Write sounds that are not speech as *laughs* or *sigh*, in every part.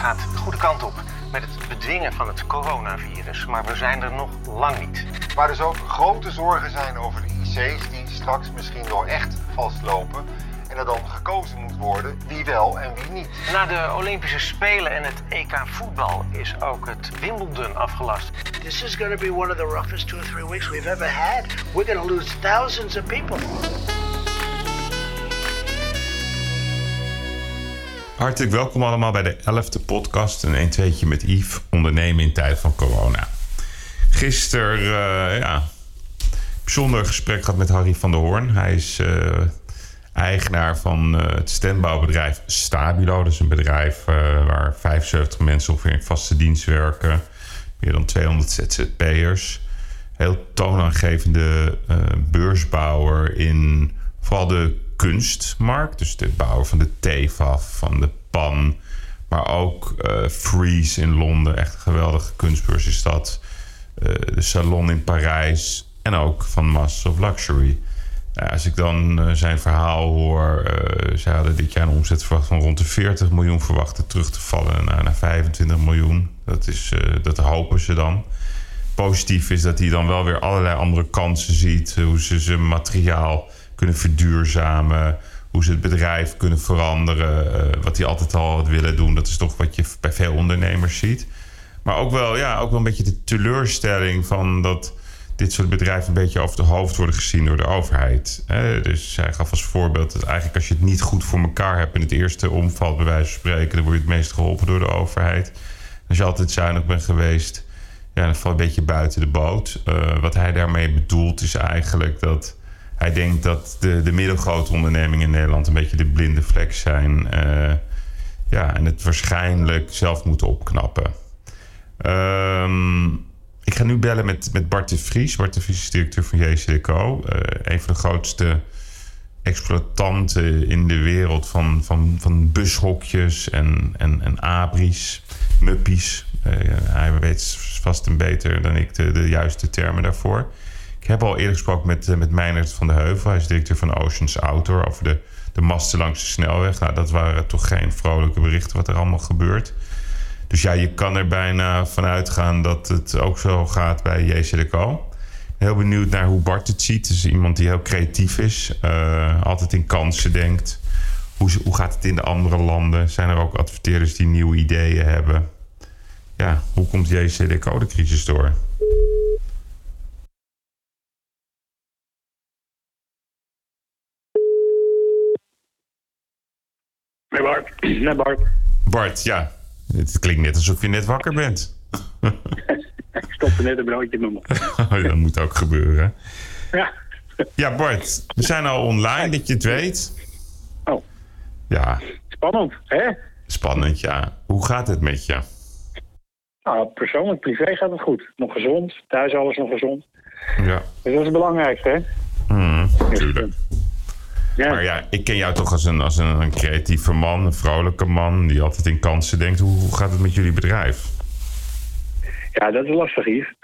gaat de goede kant op met het bedwingen van het coronavirus. Maar we zijn er nog lang niet. Waar dus ook grote zorgen zijn over de IC's die straks misschien wel echt vastlopen. En er dan gekozen moet worden wie wel en wie niet. Na de Olympische Spelen en het EK voetbal is ook het Wimbledon afgelast. This is going to be one of the roughest two or three weeks we've ever had. We're going to lose thousands of people. Hartelijk welkom allemaal bij de 11e podcast. Een 1 2 met Yves, ondernemen in tijd van corona. Gisteren, uh, ja, bijzonder gesprek gehad met Harry van der Hoorn. Hij is uh, eigenaar van uh, het standbouwbedrijf Stabilo. Dat is een bedrijf waar 75 mensen ongeveer in vaste dienst werken. Meer dan 200 ZZP'ers. Heel toonaangevende beursbouwer in vooral de kunstmarkt. Dus de bouwer van de TEFAF, van de PAN. Maar ook uh, Freeze in Londen. Echt een geweldige kunstbeurs is dat. Uh, de Salon in Parijs. En ook van Masters of Luxury. Uh, als ik dan zijn verhaal hoor. ze hadden dit jaar een omzet van rond de 40 miljoen. Verwachten terug te vallen naar, naar 25 miljoen. Dat, is, dat hopen ze dan positief is dat hij dan wel weer allerlei andere kansen ziet. Hoe ze zijn materiaal kunnen verduurzamen. Hoe ze het bedrijf kunnen veranderen. Uh, wat die altijd al willen doen. Dat is toch wat je bij veel ondernemers ziet. Maar ook wel, ja, ook wel een beetje de teleurstelling van dat dit soort bedrijven een beetje over het hoofd worden gezien door de overheid. Dus zij gaf als voorbeeld dat eigenlijk als je het niet goed voor elkaar hebt in het eerste omvalt, bij wijze van spreken, dan word je het meest geholpen door de overheid. Als je altijd zuinig bent geweest, ja, dan val je een beetje buiten de boot. Uh, wat hij daarmee bedoelt is eigenlijk dat hij denkt dat de, de middelgrote ondernemingen in Nederland een beetje de blinde vlek zijn. Uh, ja, en het waarschijnlijk zelf moeten opknappen. Um, ik ga nu bellen met, met Bart de Vries. Bart de Vries is directeur van JCDCO. Uh, een van de grootste exploitanten in de wereld van, van, van bushokjes en, en, en abris, muppies. Uh, hij weet vast en beter dan ik de, de juiste termen daarvoor. Ik heb al eerder gesproken met, uh, met Meinert van de Heuvel. Hij is directeur van Oceans Outdoor over de, de masten langs de snelweg. Nou, dat waren toch geen vrolijke berichten wat er allemaal gebeurt. Dus ja, je kan er bijna vanuit gaan dat het ook zo gaat bij JCDCO. Heel benieuwd naar hoe Bart het ziet. Is iemand die heel creatief is, uh, altijd in kansen denkt. Hoe, hoe gaat het in de andere landen? Zijn er ook adverteerders die nieuwe ideeën hebben? Ja, hoe komt JCDCO de crisis door? Nee, Bart. *clears throat* Nee, Bart. Bart, ja. Het klinkt net alsof je net wakker bent. *laughs* Ik stopte net een broodje in mijn mond. dat moet ook gebeuren. Ja. Ja, Bart. We zijn al online, dat je het weet. Oh. Ja. Spannend, hè? Spannend, ja. Hoe gaat het met je? Nou, persoonlijk, privé gaat het goed. Nog gezond. Thuis alles nog gezond. Ja. Dus dat is het belangrijkste, hè? Mm, tuurlijk. Ja. Maar ja, ik ken jou toch als een, als een, een, creatieve man, een vrolijke man... die altijd in kansen denkt. Hoe, hoe gaat het met jullie bedrijf? Ja, dat is lastig, Yves.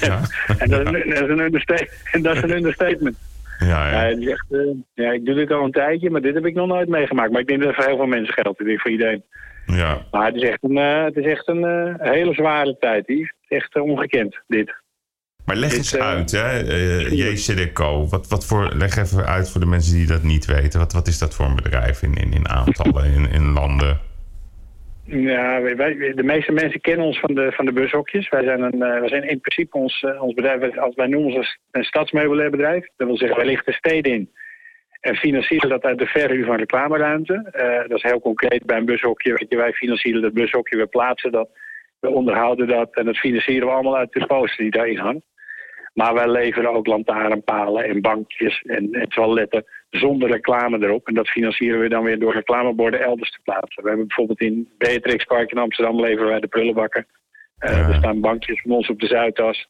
Ja. *laughs* en dat is, een, dat is een understatement. *laughs* dat is een understatement. Ja, ja. Echt, uh, ja, ik doe dit al een tijdje, maar dit heb ik nog nooit meegemaakt. Maar ik denk dat het voor heel veel mensen geldt. Ik denk voor iedereen. Ja. Maar het is echt een, uh, het is echt een uh, hele zware tijd, Yves. Echt ongekend, dit. Maar leg eens uit, hè, uh, JCDCO. Wat, wat voor, leg even uit voor de mensen die dat niet weten. Wat, wat is dat voor een bedrijf in, in, in aantallen, *laughs* in, in landen? Ja, wij, de meeste mensen kennen ons van de, van de bushokjes. Wij zijn, een, uh, wij zijn in principe ons, uh, ons bedrijf, als wij noemen ons een stadsmeubilairbedrijf. Dat wil zeggen, wij lichten steden in en financieren dat uit de verhuur van reclameruimte. Uh, dat is heel concreet bij een bushokje. Weet je, wij financieren dat bushokje, we plaatsen dat, we onderhouden dat en dat financieren we allemaal uit de poster die daarin hangt. Maar wij leveren ook lantaarnpalen en bankjes en, en toiletten zonder reclame erop. En dat financieren we dan weer door reclameborden elders te plaatsen. We hebben bijvoorbeeld in Beatrix Park in Amsterdam leveren wij de prullenbakken. Uh, ja. Er staan bankjes van ons op de Zuidas.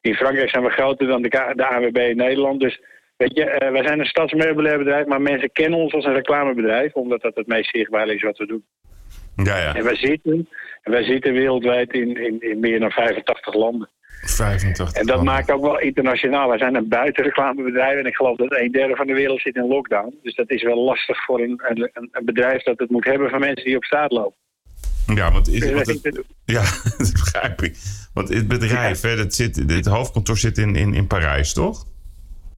In Frankrijk zijn we groter dan de, de AWB in Nederland. Dus weet je, uh, wij zijn een stadsmeubilairbedrijf, maar mensen kennen ons als een reclamebedrijf. Omdat dat het meest zichtbaar is wat we doen. Ja, ja. En wij zitten, en wij zitten wereldwijd in, in, in meer dan 85 landen. 85. En dat maakt ook wel internationaal. Wij zijn een buitenreclamebedrijf en ik geloof dat een derde van de wereld zit in lockdown. Dus dat is wel lastig voor een, een, een bedrijf dat het moet hebben van mensen die op straat lopen. Ja, want, is, Dus want het, ja, *laughs* dat begrijp ik. Want het bedrijf, hè, dat zit, het hoofdkantoor zit in, in, in Parijs, toch?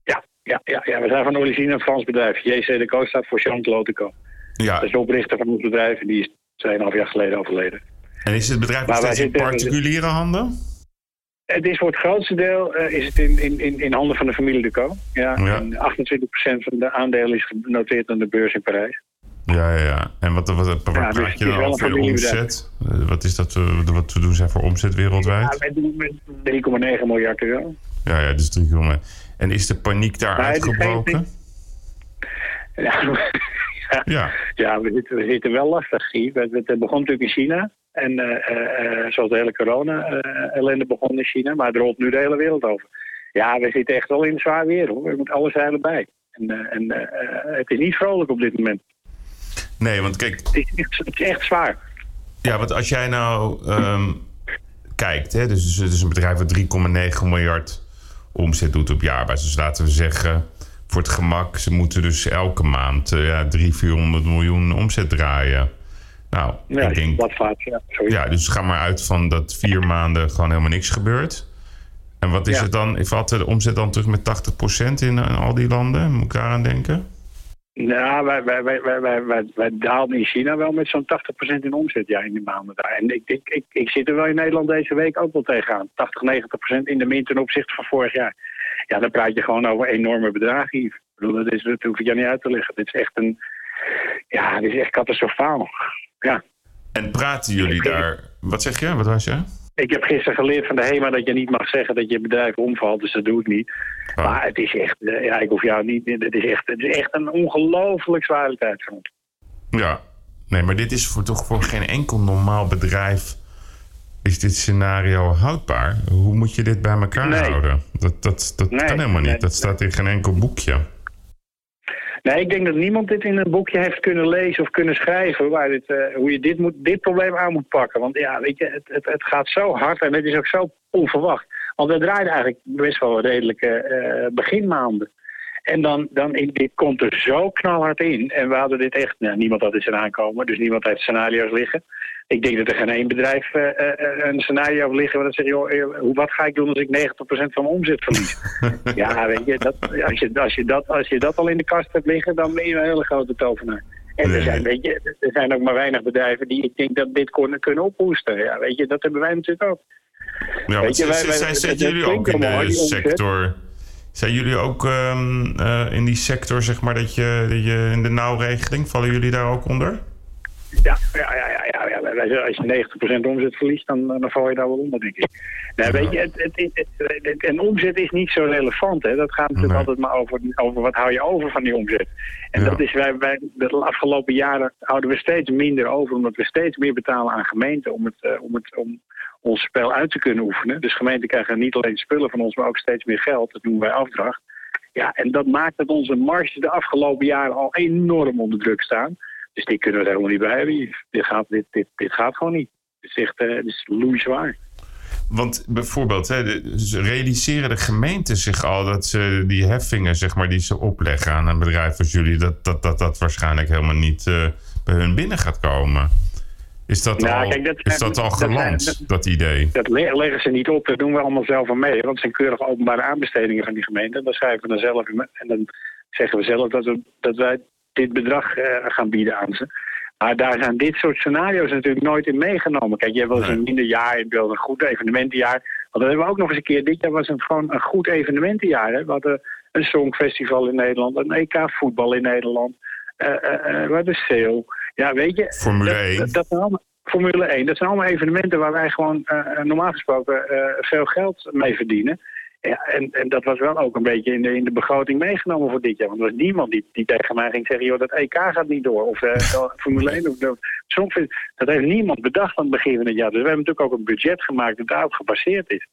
ja, ja, ja, ja, we zijn van origine een Frans bedrijf. JC de Co staat voor Jean Loteco. Ja, Dat is de oprichter van ons bedrijf en die is 2,5 jaar geleden overleden. en is het bedrijf nog steeds in particuliere handen? Het is voor het grootste deel eh, is het in, in, in, in handen van de familie de Co. Ja, Ja. En 28% van de aandelen is genoteerd aan de beurs in Parijs. Ja, ja, ja. En wat, wat, wat, Ja, dus praat je dan over omzet? Eh, wat is dat, eh, wat we doen zij voor omzet wereldwijd? Ja, wij doen met 3,9 miljard euro. Ja, ja, dus drie jongen. En is de paniek daar Maar uitgebroken? Ja, *laughs* ja, Ja. we, zitten, we zitten wel lastig, Guy. Het begon natuurlijk in China. En eh, eh, eh, zoals de hele corona-ellende begon in China. Maar het rolt nu de hele wereld over. Ja, we zitten echt wel in zwaar weer hoor. Er moet alles zeilen bij. En, en het is niet vrolijk op dit moment. Nee, want kijk, Het is, echt- het is echt zwaar. Ja, want als jij nou ehm, kijkt, hè, dus het is een bedrijf dat 3,9 miljard omzet doet op jaarbasis. Dus laten we zeggen, voor het gemak, ze moeten dus elke maand ja, 300, 400 miljoen omzet draaien. Nou, Ja, ik denk, wat vaak. Ja, ja, dus ga maar uit van dat vier *laughs* maanden gewoon helemaal niks gebeurt. En wat is Ja. het dan? Valt de omzet dan terug met 80% in, in al die landen? Moet ik aan denken? Nou, wij, wij, wij, wij, wij, wij, daalden in China wel met zo'n 80% in omzet ja, in die maanden daar. En ik, ik, ik, ik zit er wel in Nederland deze week ook wel tegenaan. 80, 90% in de min ten opzichte van vorig jaar. Ja, dan praat je gewoon over enorme bedragen. Yves. Ik bedoel, dat, is, dat hoef ik je niet uit te leggen. Dit is echt een... Ja, dit is echt catastrofaal. Ja. En praten jullie daar... Wat zeg je? Wat was je? Ik heb gisteren geleerd van de HEMA dat je niet mag zeggen dat je bedrijf omvalt. Dus dat doe ik niet. Oh. Maar het is echt... eh, Ja, ik hoef jou niet... Het is echt, het is echt een ongelooflijk zware tijd. Ja, nee, maar dit is voor, toch voor geen enkel normaal bedrijf. Is dit scenario houdbaar? Hoe moet je dit bij elkaar Nee. houden? Dat, dat, dat Nee, kan helemaal niet. nee, dat staat in geen enkel boekje. Nee, ik denk dat niemand dit in een boekje heeft kunnen lezen of kunnen schrijven. Waar dit, eh, hoe je dit, moet, dit probleem aan moet pakken. Want ja, weet je, het, het, het gaat zo hard en het is ook zo onverwacht. Want we draaien eigenlijk best wel redelijke eh, beginmaanden. En dan, dan dit komt er zo knalhard in. En we hadden dit echt, nou, niemand had dit zien aankomen. Dus niemand heeft scenario's liggen. Ik denk dat er geen één bedrijf eh, eh, een scenario heeft liggen waar dat zegt, joh, eh, wat ga ik doen als ik 90% van mijn omzet verlies? *laughs* ja, weet je, dat, als, je, als, je dat, als je dat al in de kast hebt liggen, dan ben je een hele grote tovenaar. En Nee. er, zijn, weet je, er zijn ook maar weinig bedrijven die ik denk dat dit kunnen, kunnen ophoesten. Ja, weet je, dat hebben wij natuurlijk ook. Ja, Weet je, wij- zijn, wij- jullie ook in de sector? Zijn jullie ook ehm, eh, in die sector, zeg maar, dat je, dat je in de nauwregeling, vallen jullie daar ook onder? Ja, ja, ja, ja, Als je 90% omzet verliest, dan, dan val je daar wel onder, denk ik. Nee, weet je, het, het, en omzet is niet zo relevant. Hè. Dat gaat natuurlijk Nee. altijd maar over, over wat hou je over van die omzet. En Ja. dat is, wij, wij, de afgelopen jaren houden we steeds minder over, omdat we steeds meer betalen aan gemeenten om, het, eh, om, het, om ons spel uit te kunnen oefenen. Dus gemeenten krijgen niet alleen spullen van ons, maar ook steeds meer geld. Dat noemen wij afdracht. Ja, en dat maakt dat onze marges de afgelopen jaren al enorm onder druk staan. Dus die kunnen we er helemaal niet bij hebben. Dit gaat, dit, dit, dit gaat gewoon niet. Het is echt eh, het is loeizwaar. Want bijvoorbeeld, hè, de- realiseren de gemeenten zich al dat ze die heffingen, zeg maar, die ze opleggen aan een bedrijf als jullie, dat dat, dat, dat waarschijnlijk helemaal niet eh, bij hun binnen gaat komen. Is dat Nou, al, kijk, dat is dat al geland, dat- dat idee? Dat le- leggen ze niet op, dat doen we allemaal zelf aan mee. Want het zijn keurige openbare aanbestedingen van die gemeente. En dan schrijven we dan zelf in. En dan zeggen we zelf dat, we, dat wij dit bedrag eh, gaan bieden aan ze. Maar daar zijn dit soort scenario's natuurlijk nooit in meegenomen. Kijk, je hebt wel eens een minder jaar, je hebt wel een goed evenementenjaar. Want dat hebben we ook nog eens een keer. Dit jaar was het gewoon een goed evenementenjaar. Hè? We hadden een songfestival in Nederland, een EK voetbal in Nederland. eh, eh, we hadden sale. Ja, weet je. Formule dat, 1. Dat, dat zijn allemaal, Formule 1, dat zijn allemaal evenementen waar wij gewoon normaal gesproken veel geld mee verdienen. Ja, en, en dat was wel ook een beetje in de, in de begroting meegenomen voor dit jaar. Want er was niemand die, die tegen mij ging zeggen: joh, dat EK gaat niet door. Of de Formule 1 of. Dat heeft niemand bedacht aan het begin van het jaar. Dus we hebben natuurlijk ook een budget gemaakt dat daarop gebaseerd is.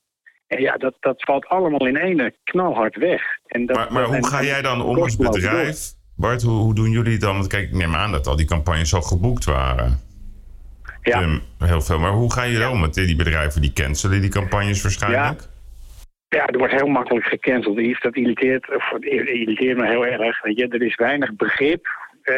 En ja, dat, dat valt allemaal in ene knalhard weg. En dat, Maar, maar hoe en- ga jij dan om als bedrijf? Bart, hoe, hoe doen jullie dan? Want kijk, ik neem aan dat al die campagnes al geboekt waren. Ja. Heel veel. Maar hoe gaan jullie om met die bedrijven die cancelen die campagnes waarschijnlijk? Ja, er wordt heel makkelijk gecanceld. Yves, Dat irriteert, of, irriteert me heel erg. Je, er is weinig begrip eh,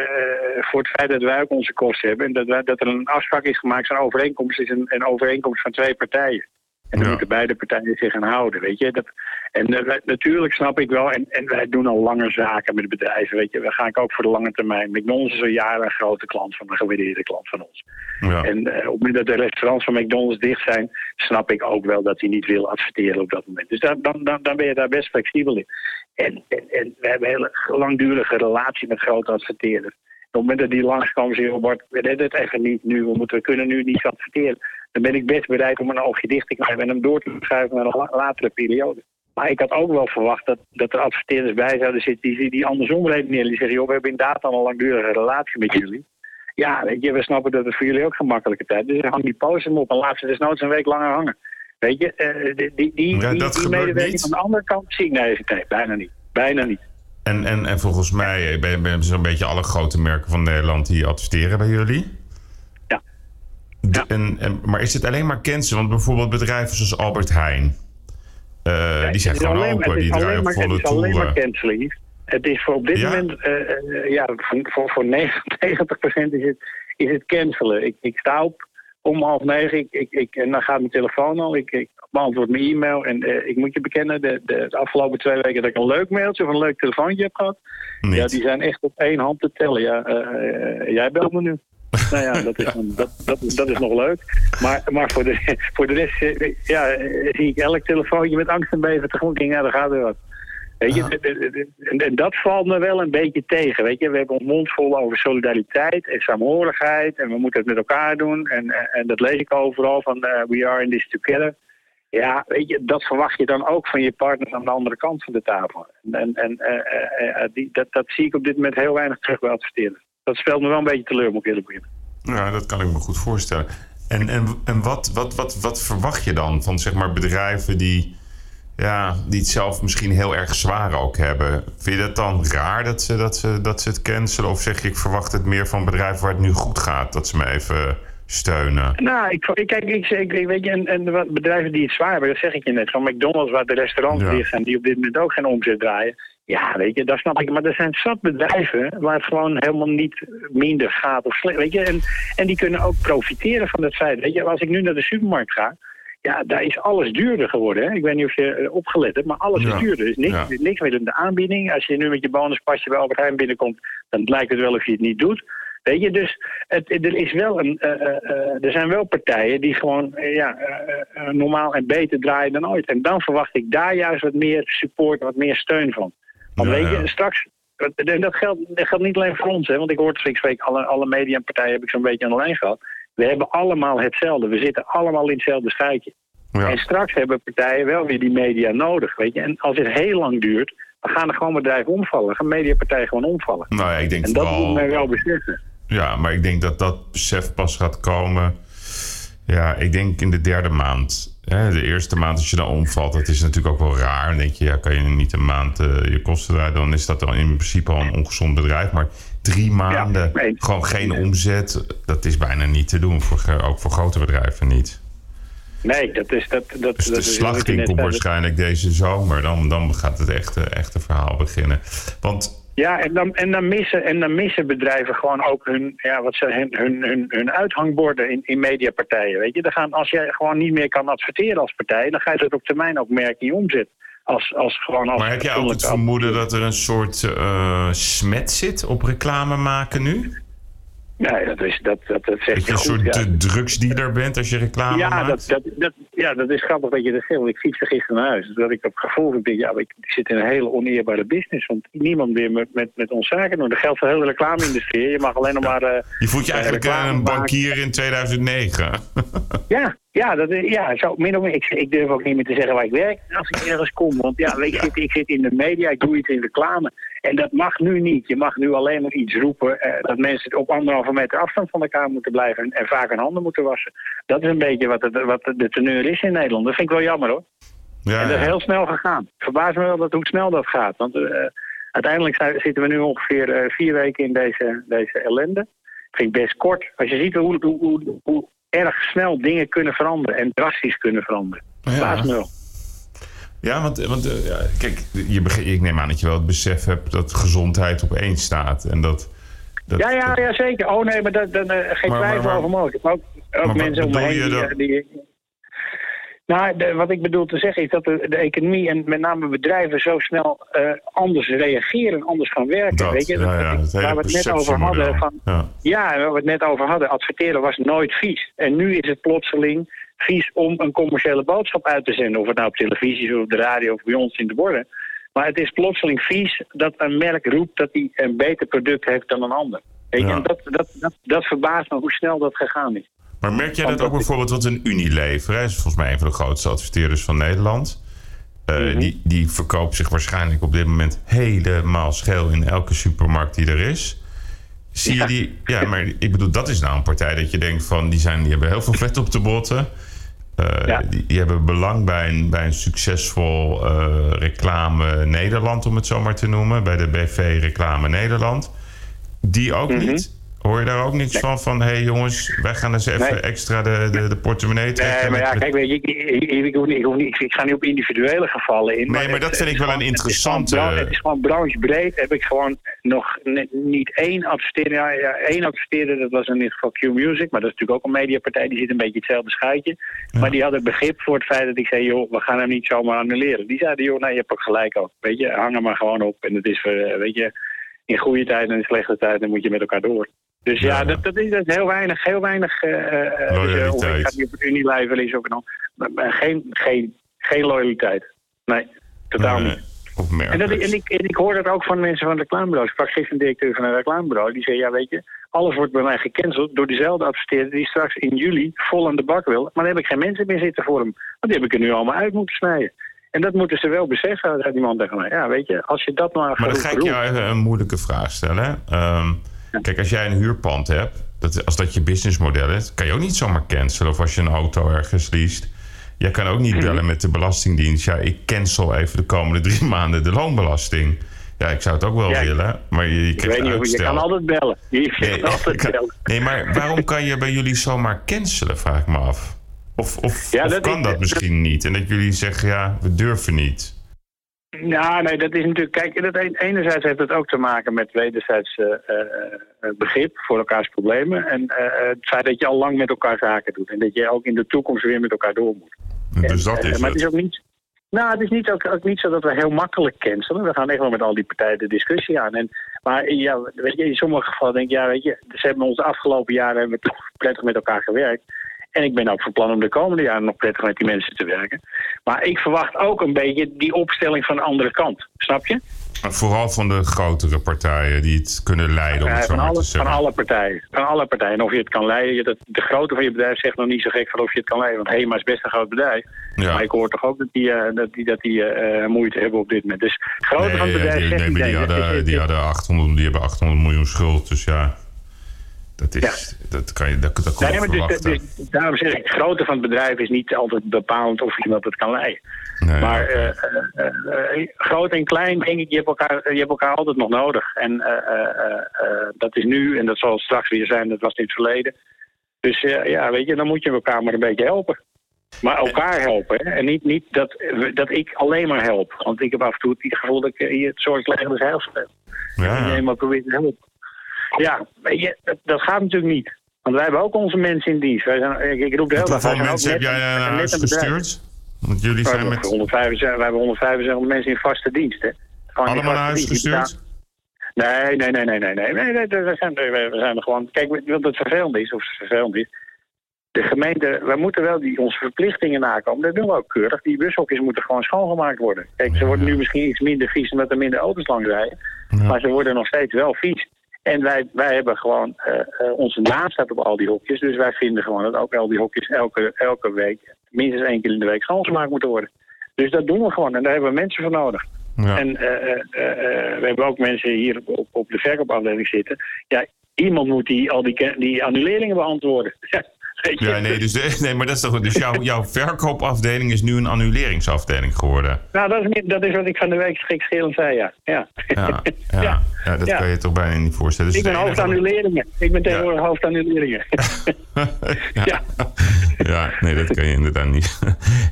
voor het feit dat wij ook onze kosten hebben. En dat, dat er een afspraak is gemaakt. Zo'n overeenkomst is een, een overeenkomst van twee partijen. En dan Ja. moeten beide partijen zich aan houden, weet je. Dat, en eh, natuurlijk snap ik wel, en, en wij doen al langer zaken met bedrijven, weet je. We gaan ook voor de lange termijn. McDonald's is al jaren een grote klant van een gewaardeerde klant van ons. Ja. En eh, op het moment dat de restaurants van McDonald's dicht zijn, snap ik ook wel dat hij niet wil adverteren op dat moment. Dus daar, dan, dan, dan ben je daar best flexibel in. En, en, en we hebben een hele langdurige relatie met grote adverteerders. Op het moment dat die langskomen zeggen, Bart, we redden het even niet nu, we, moeten, we kunnen nu niet adverteren. Dan ben ik best bereid om een oogje dicht te knijpen en hem door te schuiven naar een la- latere periode. Maar ik had ook wel verwacht dat, dat er adverteerders bij zouden zitten die, die andersom redeneren. Die zeggen, joh, we hebben inderdaad al een langdurige relatie met jullie. Ja, weet je, we snappen dat het voor jullie ook gemakkelijke tijd is. Dus hang die poster op en laat ze desnoods een week langer hangen. Weet je, eh, die, die, die, Ja, die, medewerking aan de andere kant zie ik nee, nee, bijna niet. Bijna niet. En, en, en volgens mij ben, ben zo'n beetje alle grote merken van Nederland die adverteren bij jullie. Ja. D- Ja. En, en, maar is het alleen maar cancel? Want bijvoorbeeld bedrijven zoals Albert Heijn, eh, die zijn gewoon alleen- open, die draaien op maar- volle Het is alleen maar toeren. cancelen. Het is voor op dit Ja? moment, eh, eh, ja, voor, voor, voor 90% *laughs* is het, is het cancelen. Ik, ik sta op om half negen ik, ik, ik, en dan gaat mijn telefoon al. Ik, ik beantwoord mijn e-mail. En ik moet je bekennen, de, de, de afgelopen twee weken dat ik een leuk mailtje of een leuk telefoontje heb gehad. Niet. Ja, die zijn echt op één hand te tellen. Ja, jij belt me nu. Nou ja, dat is, dat, dat, dat is nog leuk. Maar, maar voor, de, voor de rest eh, ja, eh, zie ik elk telefoontje met angst en beven tegemoet. Ik Ja, daar gaat weer wat. Weet je, en, en dat valt me wel een beetje tegen. Weet je, we hebben ons mond vol over solidariteit en saamhorigheid. En we moeten het met elkaar doen. En, en, en dat lees ik overal van eh, we are in this together. Ja, weet je, dat verwacht je dan ook van je partners aan de andere kant van de tafel. En, en eh, eh, eh, die, dat, dat zie ik op dit moment heel weinig terug bij adverteren. Dat speelt me wel een beetje teleur, moet ik eerlijk beginnen. Ja, dat kan ik me goed voorstellen. En, en, en wat, wat, wat, wat verwacht je dan van zeg maar, bedrijven die, ja, die het zelf misschien heel erg zwaar ook hebben? Vind je dat dan raar dat ze, dat, ze, dat ze het cancelen? Of zeg je, ik verwacht het meer van bedrijven waar het nu goed gaat, dat ze me even steunen? Nou, ik, ik, kijk, ik, ik, ik weet je, en, en bedrijven die het zwaar hebben, dat zeg ik je net. Van McDonald's, waar de restaurants Ja. zijn, die op dit moment ook geen omzet draaien. Ja, weet je, dat snap ik. Maar er zijn zat bedrijven waar het gewoon helemaal niet minder gaat of slecht. Weet je, en, en die kunnen ook profiteren van het feit. Weet je, als ik nu naar de supermarkt ga, ja, daar is alles duurder geworden. Hè? Ik weet niet of je eh, opgelet hebt, maar alles Ja. is duurder. Er is niks, Ja. niks meer in de aanbieding. Als je nu met je bonuspasje bij Albert Heijn binnenkomt, dan lijkt het wel of je het niet doet. Weet je, dus het, er, is wel een, eh, eh, er zijn wel partijen die gewoon ja, normaal en beter draaien dan ooit. En dan verwacht ik daar juist wat meer support, wat meer steun van. Want Ja, weet je, ja. straks, en dat geldt, dat geldt niet alleen voor ons, hè, want ik hoor ik spreek alle, alle mediapartijen heb ik zo'n beetje aan de lijn gehad. We hebben allemaal hetzelfde. We zitten allemaal in hetzelfde schuitje. Ja. En straks hebben partijen wel weer die media nodig, weet je. En als het heel lang duurt, dan gaan er gewoon bedrijven omvallen. Dan gaan mediapartijen gewoon omvallen. Nou ja, ik denk En dat vooral... moet men wel beseffen. Ja, maar ik denk dat dat besef pas gaat komen. Ja, ik denk in de derde maand. Hè, de eerste maand als je dan omvalt, dat is natuurlijk ook wel raar. Dan denk je, ja, kan je niet een maand eh, je kosten draaien, dan is dat dan in principe al een ongezond bedrijf. Maar drie maanden, nee. gewoon geen omzet, dat is bijna niet te doen. Voor, ook voor grote bedrijven niet. Nee, dat is... Dat, dat, Dus de slachting komt waarschijnlijk deze zomer. Dan, dan gaat het echte, echte verhaal beginnen. Want Ja, en dan, en, dan missen, en dan missen bedrijven gewoon ook hun, ja, wat ze, hun, hun, hun, hun uithangborden in, in mediapartijen. Weet je? Dan gaan, als jij gewoon niet meer kan adverteren als partij, dan ga je dat op termijn ook merken in je omzet. Als, als gewoon als Maar heb jij ook het vermoeden dat er een soort eh, smet zit op reclame maken nu? Nee, dat, is, dat, dat, dat zeg Dat je je een soort ja. de drugsdealer bent als je reclame Ja maakt? dat, dat, dat, ja, dat is grappig dat je dat zegt. Want ik fietste gisteren naar huis. Dat ik op gevoel denk, ja, ik zit in een hele oneerbare business. Want niemand meer met, met, met ons zaken doen. Dat geldt voor de hele reclame-industrie. Je mag alleen nog maar... eh, Je voelt je eh, eigenlijk reclame een maken. bankier in 2009. *laughs* Ja, ja, dat is, ja zo, min of meer. Ik, ik durf ook niet meer te zeggen waar ik werk als ik ergens kom. Want ja, ik, zit, ik zit in de media, ik doe iets in reclame. En dat mag nu niet. Je mag nu alleen maar iets roepen eh, dat mensen op anderhalve meter afstand van elkaar moeten blijven en, en vaak hun handen moeten wassen. Dat is een beetje wat, het, wat de teneur is in Nederland. Dat vind ik wel jammer hoor. ja, En dat is ja. heel snel gegaan. Verbaas me wel dat, hoe snel dat gaat. Want eh, uiteindelijk zijn- zitten we nu ongeveer eh, vier weken in deze, deze ellende. vind ik best kort. Als je ziet hoe, hoe, hoe, hoe erg snel dingen kunnen veranderen en drastisch kunnen veranderen. Verbaas me wel. Ja, want, want eh, ja, kijk, je, beg- ik neem aan dat je wel het besef hebt dat gezondheid op één staat. En dat Dat- Ja, ja, ja, zeker. Oh nee, maar dat, dat, eh, geen Maar- twijfel maar- maar- over mogelijk. Maar ook, ook wat mensen om me heen die, dan? die... Nou, de- wat ik bedoel te zeggen is dat de, de economie en met name bedrijven zo snel eh, anders reageren, anders gaan werken. Dat, weet je? ja, ja, het hele waar we het net over hadden. Van, Ja. ja, waar we het net over hadden. Adverteren was nooit vies. En nu is het plotseling vies om een commerciële boodschap uit te zenden. Of het nou op televisie is, of op de radio of bij ons in de borden. Maar het is plotseling vies dat een merk roept dat hij een beter product heeft dan een ander. Weet je? Ja. En dat, dat, dat, dat verbaast me hoe snel dat gegaan is. Maar merk jij dat ook bijvoorbeeld, want een Unilever hè, is volgens mij een van de grootste adverteerders van Nederland. Eh, Mhm. die, die verkoopt zich waarschijnlijk op dit moment helemaal scheel in elke supermarkt die er is. Zie je Ja. die? Ja, maar ik bedoel, dat is nou een partij dat je denkt van, die, zijn, die hebben heel veel vet op de botten. Eh, Ja. die, die hebben belang bij een, bij een succesvol eh, reclame Nederland, om het zo maar te noemen. Bij de BV Reclame Nederland. Die ook Mhm. niet. Hoor je daar ook niks van? Van, hé hey jongens, wij gaan eens even Nee. extra de, de, de portemonnee trekken. Nee, maar ja, kijk, weet je, ik, ik, ik, ik ga niet op individuele gevallen in. Nee, maar dat het- vind ik wel een gewoon- het is gewoon interessante- Het is gewoon branchebreed. Heb ik gewoon nog niet één adverteerder. Ja, ja, één adverteerder, dat was in dit geval Q-Music. Maar dat is natuurlijk ook een mediapartij. Die zit een beetje hetzelfde schuitje. Maar die hadden begrip voor het feit dat ik zei... joh, we gaan hem niet zomaar annuleren. Die zeiden, joh, nou, je hebt ook gelijk ook. Weet je, hang er maar gewoon op. En het is, eh, weet je, in goede tijden en in slechte tijden moet je met elkaar door. Dus ja. Dat, dat, is, dat is heel weinig, heel weinig... eh, of ik ga niet op het lezen ook dan. Geen, geen, geen loyaliteit. Nee, totaal Nee, niet. En, dat, en, ik, en ik hoor dat ook van mensen van reclamebureaus. Ik sprak gisteren een directeur van een reclamebureau. Die zei, ja weet je, alles wordt bij mij gecanceld door diezelfde adverteerder... die straks in juli vol aan de bak wil. Maar dan heb ik geen mensen meer zitten voor hem. Want die heb ik er nu allemaal uit moeten snijden. En dat moeten ze wel beseffen, zei die man tegen mij. Ja, weet je, als je dat maar... Maar dan ga ik jou even een moeilijke vraag stellen. hè. Kijk, als jij een huurpand hebt, dat, als dat je businessmodel is, kan je ook niet zomaar cancelen. Of als je een auto ergens leest. Jij kan ook Mhm. niet bellen met de Belastingdienst. Ja, ik cancel even de komende drie *laughs* maanden de loonbelasting. Ja, ik zou het ook wel Ja, willen, maar je, krijgt niet, je kan altijd bellen. Je Nee, kan *laughs* altijd kan- bellen. nee, maar waarom kan je bij jullie zomaar cancelen, vraag ik me af. Of, of, Ja, of dat kan dat misschien niet? En dat jullie zeggen, ja, we durven niet. Ja, nee, dat is natuurlijk. Kijk, dat een- enerzijds heeft het ook te maken met wederzijds eh, eh, eh, begrip voor elkaars problemen. En het feit dat je al lang met elkaar zaken doet. En dat je ook in de toekomst weer met elkaar door moet. Dus dat is maar het is ook niet. Nou, het is niet ook, ook niet zo dat we heel makkelijk cancelen. We gaan echt wel met al die partijen de discussie aan. En, maar ja, weet je, in sommige gevallen denk ik, ja, weet je, ze hebben ons de afgelopen jaren hebben we toch prettig met elkaar gewerkt. En ik ben ook van plan om de komende jaren nog prettig met die mensen te werken. Maar ik verwacht ook een beetje die opstelling van de andere kant. Snap je? Maar Vooral van de grotere partijen die het kunnen leiden, om Eh, het zo van, alle, te van alle partijen. Van alle partijen. En of je het kan leiden. Dat, de grootte van je bedrijf zegt nog niet zo gek van of je het kan leiden. Want HEMA is best een groot bedrijf. Ja. Maar ik hoor toch ook dat die, eh, dat die, dat die eh, moeite hebben op dit moment. Dus grootte van het bedrijf die, zegt nee, die, hadden, die, hadden 800, die hebben 800 miljoen schuld. Dus ja, dat, is, dat kan je dat, Nee, maar dus, dus, daarom zeg ik, de grootte van het bedrijf is niet altijd bepalend of iemand het kan leiden. Nee, Maar eh, eh, eh, groot en klein, denk ik, je hebt elkaar, je hebt elkaar altijd nog nodig. En dat is nu en dat zal straks weer zijn, dat was in het verleden. Dus ja, weet je, dan moet je elkaar maar een beetje helpen. Maar elkaar helpen, hè? En niet, niet dat, dat ik alleen maar help. Want ik heb af en toe het gevoel dat ik hier het zorgleger des heils speel. ja, ja. Maar probeer te helpen. Ja, weet je, dat, dat gaat natuurlijk niet. Want wij hebben ook onze mensen in dienst. Wij zijn, ik, roep de hele dag, Hoeveel wij mensen heb jij wij naar huis bedrijf. gestuurd? Want jullie We zijn hebben, met 175, we hebben 175 mensen in vaste dienst. Hè. Allemaal naar huis gestuurd? Nee, nee, nee, nee, nee, nee. nee, nee, we, zijn, we we zijn er gewoon. Kijk, wat het vervelend is, of het vervelend is. De gemeente, we moeten wel die, onze verplichtingen nakomen. Dat doen we ook keurig. Die bushokjes moeten gewoon schoongemaakt worden. Kijk, ze worden nu misschien iets minder vies omdat er minder auto's langs rijden. Maar ze worden nog steeds wel vies. En wij, wij hebben gewoon, eh, eh, onze naam staat op al die hokjes. Dus wij vinden gewoon dat ook al die hokjes elke, elke week, minstens één keer in de week schoongemaakt moeten worden. Dus dat doen we gewoon en daar hebben we mensen voor nodig. Ja. En eh, we hebben ook mensen hier op, op de verkoopafdeling zitten. Ja, iemand moet die, al die, die annuleringen beantwoorden. *laughs* Ja, nee, dus de- nee, maar dat is toch. Dus jouw, jouw verkoopafdeling is nu een annuleringsafdeling geworden. Nou, dat is, niet- dat is wat ik van de week gekscherend zei, ja. ja. Ja, *laughs* ja, ja. dat kan je toch bijna niet voorstellen. Dus Ik ben hoofdannuleringen. Ik ben tegenwoordig hoofdannuleringen. *laughs* *laughs* ja. Ja. ja, nee, dat kan je inderdaad niet.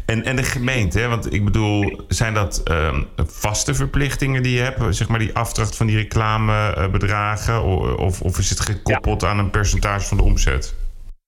En, en de gemeente, hè? want ik bedoel, zijn dat ehm, vaste verplichtingen die je hebt? Zeg maar die afdracht van die reclamebedragen? Of, of is het gekoppeld aan een percentage van de omzet?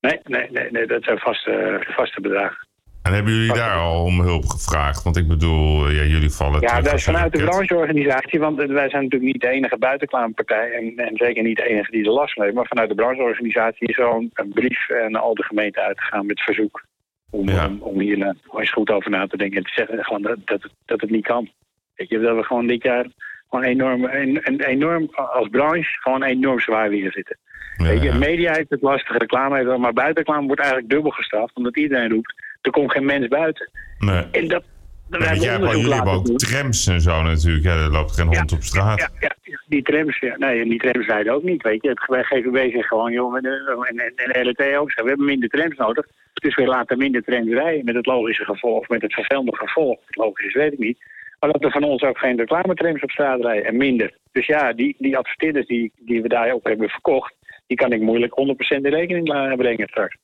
Nee, nee, nee, nee dat zijn vaste, vaste bedragen. En hebben jullie daar al om hulp gevraagd? Want ik bedoel, ja, jullie vallen Ja, dat is vanuit de brancheorganisatie, want wij zijn natuurlijk niet de enige buitenklaampartij en, en zeker niet de enige die de last heeft. Maar vanuit de brancheorganisatie is zo'n een brief eh, naar al de gemeenten uitgegaan met verzoek om, Ja. om, om hier nou eens goed over na te denken en te zeggen gewoon dat, dat, het, dat het niet kan. Weet je, dat we gewoon dit jaar gewoon enorm, een enorm als branche gewoon enorm zwaar weer zitten. Weet je, media heeft het lastig, reclame heeft het, maar buitenklaam wordt eigenlijk dubbel gestraft, omdat iedereen roept, er komt geen mens buiten. Nee. En dat, jij hebt, jullie hebben ook trams en zo natuurlijk. Ja, er loopt geen hond op straat. Ja, ja, die trams, ja. Nee, die trams rijden ook niet, weet je. Het GVB zegt gewoon, joh, en, en, en, en de LT ook, we hebben minder trams nodig. Dus we laten minder trams rijden met het logische gevolg, met het vervelende gevolg. Het logisch is, weet ik niet. Maar dat er van ons ook geen reclametrams op straat rijden en minder. Dus ja, die, die adverteerders die, die we daar ook hebben verkocht, die kan ik moeilijk 100% in rekening brengen straks.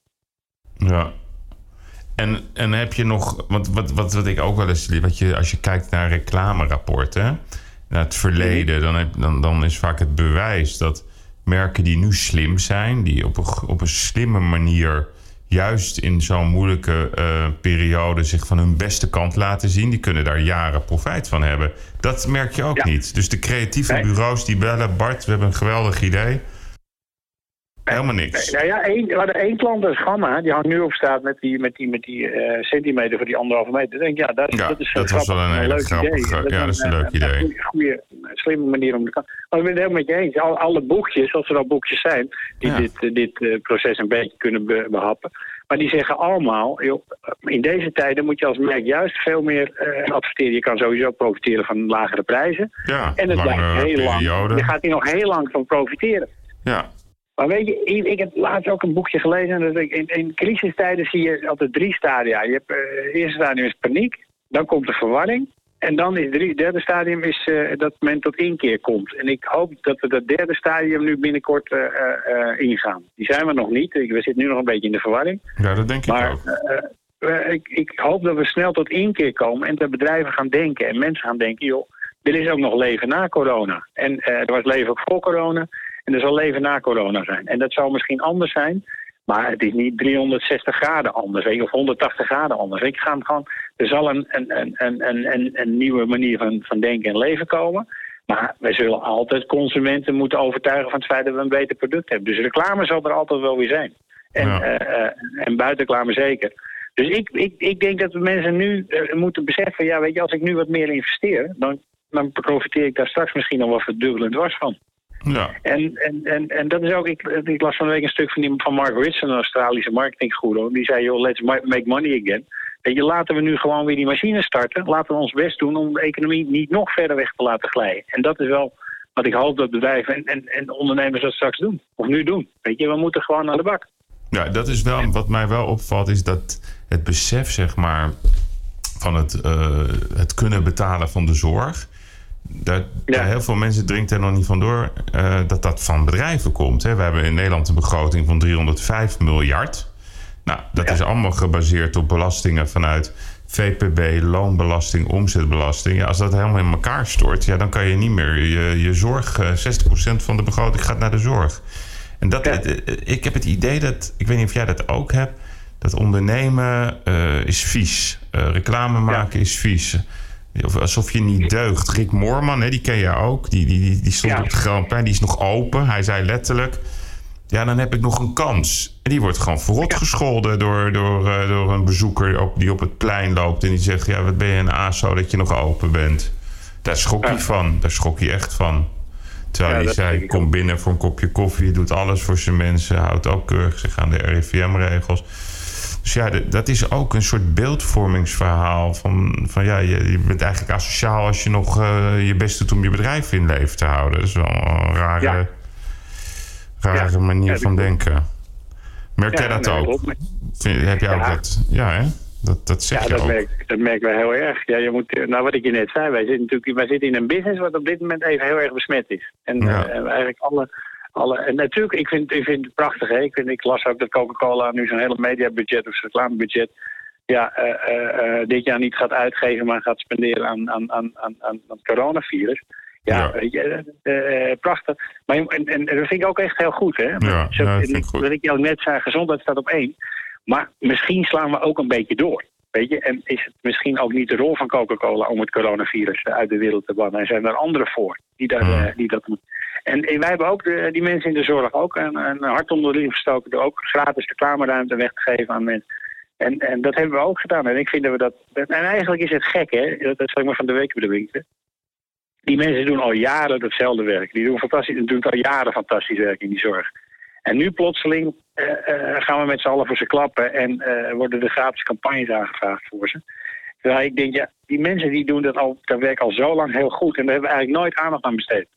Ja. En, en heb je nog, want wat, wat, wat ik ook wel eens, wat je, als je kijkt naar reclamerapporten, naar het verleden, dan, heb, dan, dan is vaak het bewijs dat merken die nu slim zijn, die op een, op een slimme manier juist in zo'n moeilijke eh, periode zich van hun beste kant laten zien, die kunnen daar jaren profijt van hebben. Dat merk je ook Ja. niet. Dus de creatieve Nee. bureaus die bellen, Bart, we hebben een geweldig idee. Helemaal niks. Nou ja, één, we hadden één klant, dat is Gamma, die hangt nu op straat met die, met die, met die eh, centimeter voor die anderhalve meter. Dan denk ik, ja, dat, Ja, dat is dat was wel een leuk grappige- idee. ja, dat is een leuk idee. Een goede, slimme manier om te kan. Maar ik ben het helemaal met je eens. Al, alle boekjes, als er al boekjes zijn, die Ja. dit, eh, dit eh, proces een beetje kunnen be- behappen. Maar die zeggen allemaal, joh, in deze tijden moet je als merk juist veel meer eh, adverteren. Je kan sowieso profiteren van lagere prijzen. Ja, En het blijft heel lang. Je gaat hier nog heel lang van profiteren. Ja, Maar weet je, ik, heb laatst ook een boekje gelezen. En dat ik, in, in crisistijden zie je altijd drie stadia. Je hebt, eh, het eerste stadium is paniek. Dan komt de verwarring. En dan is het derde stadium is, eh, dat men tot inkeer komt. En ik hoop dat we dat derde stadium nu binnenkort eh, eh, eh, ingaan. Die zijn we nog niet. We zitten nu nog een beetje in de verwarring. ja dat denk ik Maar ook. eh, eh, ik, ik hoop dat we snel tot inkeer komen. En dat bedrijven gaan denken. En mensen gaan denken, joh, er is ook nog leven na corona. En eh, er was leven ook voor corona. En er zal leven na corona zijn. En dat zal misschien anders zijn. Maar het is niet 360 graden anders. Of 180 graden anders. Ik ga gewoon, er zal een, een, een, een, een, nieuwe manier van, van denken en leven komen. Maar wij zullen altijd consumenten moeten overtuigen van het feit dat we een beter product hebben. Dus reclame zal er altijd wel weer zijn. En, Ja. eh, en buitenreclame zeker. Dus ik, ik, ik denk dat we mensen nu eh, moeten beseffen... ja, weet je, als ik nu wat meer investeer... dan, dan profiteer ik daar straks misschien nog wel verdubbel en dwars van. Ja, En, en, en, en dat is ook, ik, ik las van de week een stuk van, die, van Mark Ritson, een Australische marketinggoeroe. Die zei, joh, let's ma- make money again. Weet je, laten we nu gewoon weer die machine starten. Laten we ons best doen om de economie niet nog verder weg te laten glijden. En dat is wel wat ik hoop dat bedrijven en, en, en ondernemers dat straks doen. Of nu doen. Weet je, we moeten gewoon naar de bak. ja, dat is wel wat mij wel opvalt, is dat het besef, zeg maar, van het, eh, het kunnen betalen van de zorg. Ja. Heel veel mensen dringt er nog niet van door eh, dat dat van bedrijven komt. Hè. We hebben in Nederland een begroting van 305 miljard. Nou, dat Ja. is allemaal gebaseerd op belastingen vanuit VPB, loonbelasting, omzetbelasting. Ja, als dat helemaal in elkaar stort, ja, dan kan je niet meer je, je zorg, eh, 60% van de begroting gaat naar de zorg. En dat, Ja. eh, eh, ik heb het idee dat, ik weet niet of jij dat ook hebt, dat ondernemen eh, is vies. Eh, reclame maken is vies. Of alsof je niet deugt. Rick Moorman, hè, die ken je ook. Die, die, die, die stond Ja. op de Grand die is nog open. Hij zei letterlijk, ja, dan heb ik nog een kans. En die wordt gewoon verrot gescholden door, door, eh, door een bezoeker op, die op het plein loopt. En die zegt, ja, wat ben je een ASO dat je nog open bent. Daar schrok hij van. Daar schrok hij echt van. Terwijl hij zei, kom binnen voor een kopje koffie. Doet alles voor zijn mensen. Houdt ook keurig zich aan de RIVM-regels. Dus ja, dat is ook een soort beeldvormingsverhaal. Van, van ja, je, je bent eigenlijk asociaal als je nog eh, je best doet om je bedrijf in leven te houden. Dat is wel een rare, Ja. rare Ja. manier Ja, van denken. Merk jij dat nee, ook? Vind- heb jij ook dat? Ja, hè? Dat, dat zeg Ja, je dat ook. merk, dat merken we heel erg. Ja, je moet, nou, wat ik je net zei, wij zitten natuurlijk wij zitten in een business wat op dit moment even heel erg besmet is. En Ja. eh, eigenlijk alle, alle. En natuurlijk, ik vind, ik vind het prachtig. Hè? Ik, vind, ik las ook dat Coca-Cola nu zijn hele mediabudget of zijn reclamebudget. Ja, eh, eh, eh, dit jaar niet gaat uitgeven, maar gaat spenderen aan, aan, aan, aan, aan het coronavirus. Ja, Ja. prachtig. Maar, en, en, dat vind ik ook echt heel goed. Hè? Ja, Zo- ja, dat goed. Wat ik ook net zei, gezondheid staat op één. Maar misschien slaan we ook een beetje door. Weet je, en is het misschien ook niet de rol van Coca-Cola om het coronavirus uit de wereld te bannen? En zijn er anderen voor die, daar, die dat doen? En, wij hebben ook de, die mensen in de zorg ook een, een hart onder de riem gestoken door ook gratis reclameruimte weg te geven aan mensen. En, en dat hebben we ook gedaan. En ik vind dat we dat. En eigenlijk is het gek, hè? Dat, dat zal ik maar van de week bedenken. Die mensen doen al jaren hetzelfde werk. Die doen, fantastisch, doen al jaren fantastisch werk in die zorg. En nu plotseling eh, eh, gaan we met z'n allen voor ze klappen en eh, worden er gratis campagnes aangevraagd voor ze. Terwijl ik denk, ja, die mensen die doen dat, al, dat werk al zo lang heel goed en daar hebben we eigenlijk nooit aandacht aan besteed.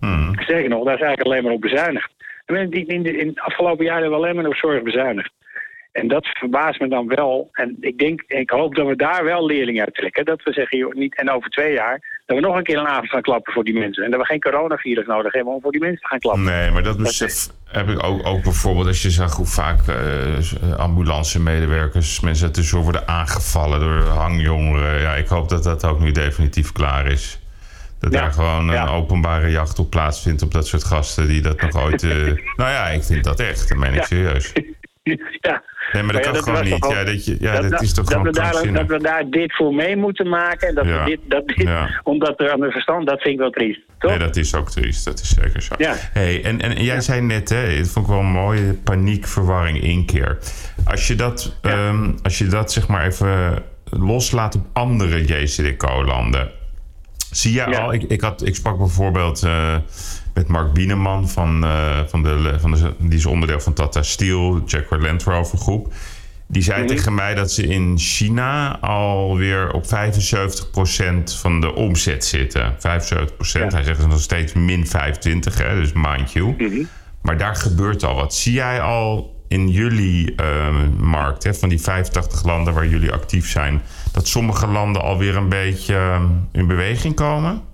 Hmm. Sterker nog, daar is eigenlijk alleen maar op bezuinigd. In, de, in het afgelopen jaar hebben we alleen maar op zorg bezuinigd. En dat verbaast me dan wel. En ik denk, ik hoop dat we daar wel leerling uit trekken. Dat we zeggen, joh, niet, en over twee jaar, dat we nog een keer een avond gaan klappen voor die mensen. En dat we geen coronavirus nodig hebben om voor die mensen te gaan klappen. Nee, maar dat besef heb ik ook, ook bijvoorbeeld als je zag hoe vaak eh ambulance-medewerkers, mensen uit de zorg worden aangevallen door hangjongeren. Ja, ik hoop dat dat ook nu definitief klaar is. Dat Ja, daar gewoon een openbare jacht op plaatsvindt op dat soort gasten die dat nog ooit. eh, *laughs* nou ja, ik vind dat echt, dat meen ik serieus. *laughs* ja. Nee, maar dat kan gewoon niet. Ja, dat, je, ja, dat, is toch dat gewoon we, daar, dat we daar dit voor mee moeten maken. En dat we dit, dat dit. Omdat er aan de verstand, dat vind ik wel triest. Toch? Nee, dat is ook triest. Dat is zeker zo. Ja. Hey, en, en jij zei net, hè, dat vond ik wel een mooie paniek, verwarring, inkeer. Als je dat, ehm, als je dat zeg maar even loslaat op andere JCDC-landen. Zie jij Ja. al, ik, ik, had, ik sprak bijvoorbeeld eh, met Mark Bieneman van, eh, van, de, van de, die is onderdeel van Tata Steel, Jaguar Land Rover groep. Die zei Mhm. tegen mij dat ze in China alweer op 75% van de omzet zitten. 75%. Hij zegt nog steeds min 25, hè, dus mind you. Mhm. Maar daar gebeurt al wat. Zie jij al in jullie eh, markt, hè, van die 85 landen waar jullie actief zijn, dat sommige landen alweer een beetje eh, in beweging komen?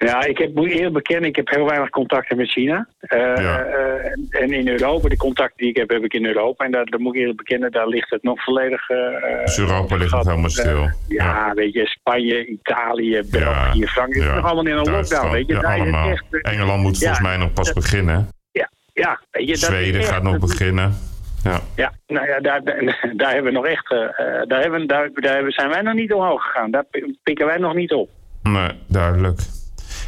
Ja, ik heb, moet eerlijk bekennen, ik heb heel weinig contacten met China. Eh, Ja. eh, en in Europa, de contacten die ik heb, heb ik in Europa. En daar, daar moet ik eerlijk bekennen, daar ligt het nog volledig... eh, Dus Europa ligt gat. helemaal stil. Ja, weet je, Spanje, Italië, België, Frankrijk. Het is nog allemaal in een lockdown, weet je. ja, Daar is het allemaal. echt, Engeland moet volgens mij nog pas beginnen. Ja, je, Zweden gaat nog beginnen. Ja. Ja, nou ja, daar, daar, *laughs* daar hebben we nog echt... eh, daar, hebben, daar, daar zijn wij nog niet omhoog gegaan. Daar pi- pikken wij nog niet op. Nee, duidelijk.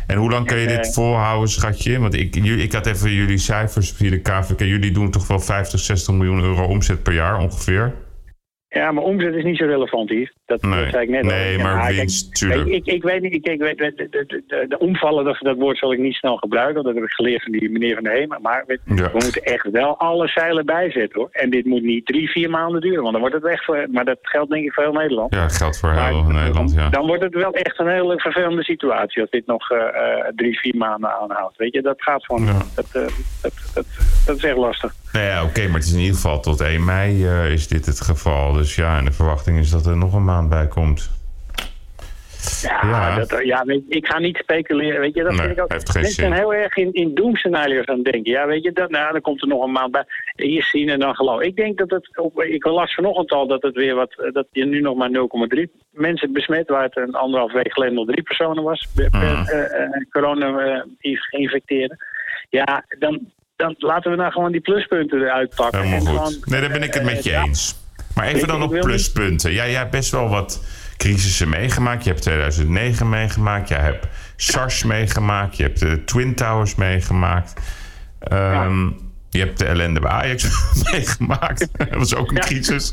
En hoe lang kun je dit Eh, volhouden, schatje? Want ik, ik had even jullie cijfers via de KVK. Jullie doen toch wel 50, 60 miljoen euro omzet per jaar ongeveer? Ja, maar omzet is niet zo relevant hier. Dat, Nee. dat zei ik net al. Nee, Ja, maar winst, tuurlijk. Ik, ik, ik weet niet, ik, ik weet, de, de, de, de, omvallen, dat, dat woord zal ik niet snel gebruiken. want Dat heb ik geleerd van die meneer van de Hema. Maar we, Ja. we moeten echt wel alle zeilen bijzetten hoor. En dit moet niet drie, vier maanden duren. Want dan wordt het echt voor, maar dat geldt denk ik voor heel Nederland. Ja, geldt voor Maar heel Nederland, ja. Dan wordt het wel echt een hele vervelende situatie als dit nog eh, eh, drie, vier maanden aanhoudt. Weet je, dat gaat gewoon. Ja. Dat, eh, dat, dat, dat is echt lastig. Nou ja, oké, maar het is in ieder geval tot 1 mei eh, is dit het geval. Dus ja, en de verwachting is dat er nog een maand bij komt. Ja, Ja. Dat, ja weet ik ga niet speculeren. Weet je, dat Nee, vind ik ook. Mensen zin. zijn heel erg in, in doemscenario's aan het denken. Ja, weet je, dat, nou, dan komt er nog een maand bij. Hier zien en dan geloof. Ik denk dat het. op- Ik las vanochtend al dat het weer wat. eh, Dat je nu nog maar 0,3 mensen besmet. Waar het een anderhalf week geleden nog drie personen was. Per, Mm. eh, eh, corona eh, geïnfecteerden. Ja, dan, dan laten we nou gewoon die pluspunten eruit pakken. Helemaal en goed. gewoon, Nee, daar ben ik het met je ja. eens. Maar even dan op pluspunten. Ja, jij hebt best wel wat crisissen meegemaakt. Je hebt 2009 meegemaakt. Jij hebt SARS meegemaakt. Je hebt de Twin Towers meegemaakt. Ehm, Je hebt de ellende bij Ajax *laughs* meegemaakt. Dat was ook een Ja. crisis.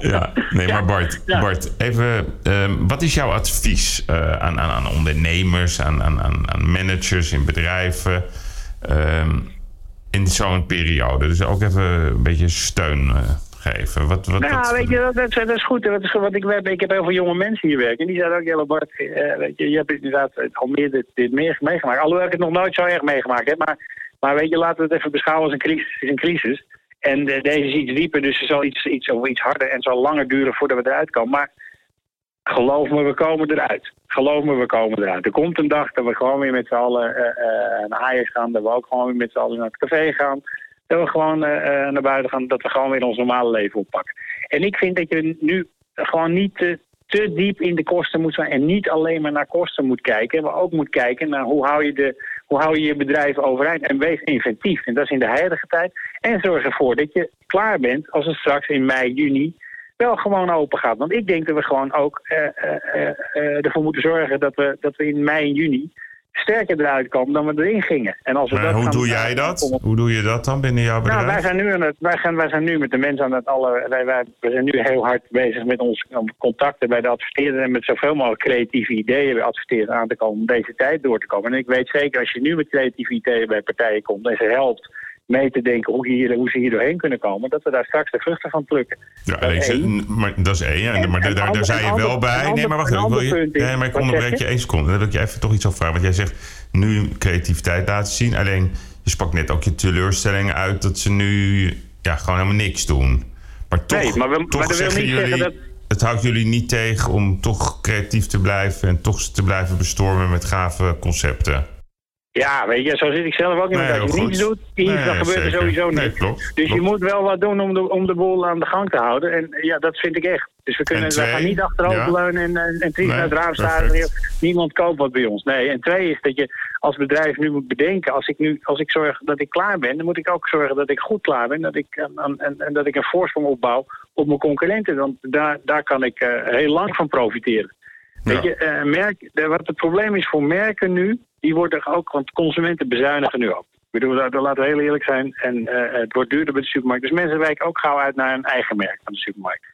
ja, *laughs* nee, maar Bart, Ja. Bart even, ehm, wat is jouw advies eh, aan, aan, aan ondernemers, aan, aan aan managers in bedrijven ehm, in zo'n periode? Dus ook even een beetje steun eh, geven. Wat, wat, Nou, wat- weet je, dat, is goed. Dat is wat ik, heb, ik heb heel veel jonge mensen hier werken. En die zeiden ook, ja, Bart, eh, weet je, je hebt inderdaad al meer dit, dit meer meegemaakt. Alhoewel ik het nog nooit zo erg meegemaakt heb. Maar Maar weet je, laten we het even beschouwen als een crisis. Een crisis. En eh, deze is iets dieper, dus het zal iets, iets, of iets harder en zal langer duren voordat we eruit komen. Maar geloof me, we komen eruit. Geloof me, we komen eruit. Er komt een dag dat we gewoon weer met z'n allen eh, eh, naar Ajax gaan. Dat we ook gewoon weer met z'n allen naar het café gaan. Dat we gewoon eh, naar buiten gaan. Dat we gewoon weer ons normale leven oppakken. En ik vind dat je nu gewoon niet te, diep in de kosten moet zijn. En niet alleen maar naar kosten moet kijken. Maar ook moet kijken naar hoe hou je, de, hoe hou je je bedrijf overeind. En wees inventief. En dat is in de huidige tijd. En zorg ervoor dat je klaar bent als het straks in mei, juni wel gewoon open gaat. Want ik denk dat we gewoon ook eh, eh, eh, ervoor moeten zorgen dat we, dat we in mei en juni sterker eruit komen dan we erin gingen. En als we Maar dat hoe gaan- doe jij dat? Hoe doe je dat dan binnen jouw bedrijf? nou, wij zijn, nu aan het, wij, gaan, wij zijn nu met de mensen aan het alle. Wij, wij, wij zijn nu heel hard bezig met onze contacten bij de adverteerder. En met zoveel mogelijk creatieve ideeën bij adverteerders aan te komen om deze tijd door te komen. En ik weet zeker, als je nu met creatieve ideeën bij partijen komt en ze helpt mee te denken hoe, hier, hoe ze hier doorheen kunnen komen, dat we daar straks de vruchten van plukken. Ja, Dat is één. maar dat is één. En- maar daar, daar zei je wel ander- bij. Nee, maar wacht even. Ik wil je, nee, maar ik onderbreek je? één seconde. Dan wil ik je even toch iets over vragen. Want jij zegt nu creativiteit laten zien. Alleen je sprak net ook je teleurstelling uit dat ze nu ja, gewoon helemaal niks doen. Maar toch, Nee, maar we- toch maar zeggen niet jullie, dat- het houdt jullie niet tegen om toch creatief te blijven en toch te blijven bestormen met gave concepten. Ja, weet je, zo zit ik zelf ook niet. Nee, als je niets doet, Nee, dan gebeurt er sowieso Nee, niks. klopt, dus je moet wel wat doen om de, om de boel aan de gang te houden. En ja, dat vind ik echt. Dus we, kunnen, twee, we gaan niet achteroverleunen en, en, en triest naar het raam staan. Niemand koopt wat bij ons. Nee, en twee is dat je als bedrijf nu moet bedenken... als ik, nu, als ik zorg dat ik klaar ben, dan moet ik ook zorgen dat ik goed klaar ben. Dat ik, en, en, en, dat ik een voorsprong opbouw op mijn concurrenten. Want daar, daar kan ik eh, heel lang van profiteren. Weet je, eh, merk, de- wat het probleem is voor merken nu, die worden ook, want consumenten bezuinigen nu ook. Ik bedoel, dat, laten we heel eerlijk zijn. En eh, het wordt duurder bij de supermarkt. Dus mensen wijken ook gauw uit naar een eigen merk van de supermarkt.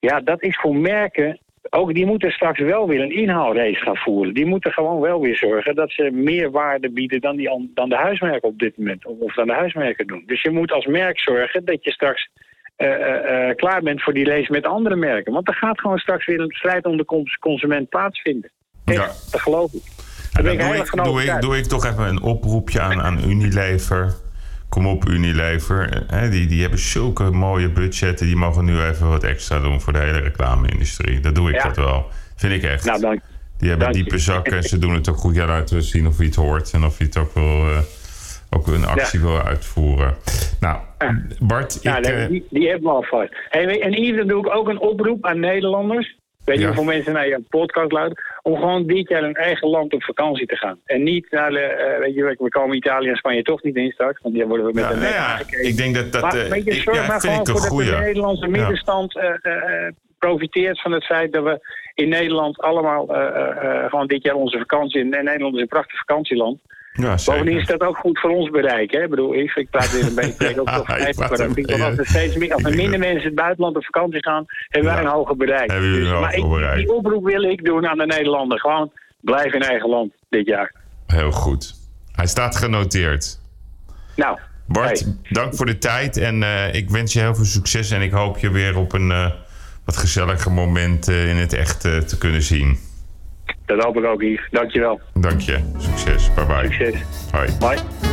Ja, dat is voor merken. Ook die moeten straks wel weer een inhaalrace gaan voeren. Die moeten gewoon wel weer zorgen dat ze meer waarde bieden dan, die, an- dan de huismerken op dit moment. Of, dan de huismerken doen. Dus je moet als merk zorgen dat je straks eh, eh, klaar bent voor die race met andere merken. Want er gaat gewoon straks weer een strijd om de cons- consument plaatsvinden. Echt, Ja. dat geloof ik. En dan doe ik, doe, ik, overtuigd. doe ik toch even een oproepje aan, aan Unilever. Kom op, Unilever. Hè, die, die hebben zulke mooie budgetten. Die mogen nu even wat extra doen voor de hele reclame-industrie. Dat doe ik Ja. dat wel. Vind ik echt. Nou, dank. die hebben dank diepe zakken. Ze doen het ook goed. Ja, laten we zien of je het hoort. En of je het ook wil... eh, ook een actie wil uitvoeren. Nou, Bart, Ja, ik, eh, die, die hebben we. Hey, weet- en hier doe ik ook een oproep aan Nederlanders. Weet je Ja. hoeveel mensen naar je podcast luisteren? Om gewoon dit jaar in hun eigen land op vakantie te gaan. En niet naar de, eh, weet je, we komen Italië en Spanje toch niet in straks. Want die worden we met ja, een nou nek ja, aangekeken. ik denk dat dat... Maar eh, je, ik- zorg ja, maar vind gewoon ik een voor dat de. Nederlandse Ja. middenstand eh, profiteert van het feit dat we in Nederland allemaal gewoon dit jaar onze vakantie... En Nederland is een prachtig vakantieland. Ja. Bovendien is dat ook goed voor ons bereik. Hè? Ik bedoel, ik, ik praat weer een beetje *laughs* ook toch maar als er steeds meer, als er minder mensen in het buitenland op vakantie gaan, hebben wij Ja. een hoger bereik. Hebben een maar hoger ik- bereik. die oproep wil ik doen aan de Nederlander. Gewoon blijf in eigen land dit jaar. Heel goed. Hij staat genoteerd. Nou, Bart, hey, dank voor de tijd. En eh, ik wens je heel veel succes. En ik hoop je weer op een eh, wat gezelliger moment eh, in het echt te kunnen zien. Dat hoop ik ook, Yves. Dankjewel. Dank je. Succes. Bye bye. Succes. Hoi. Bye.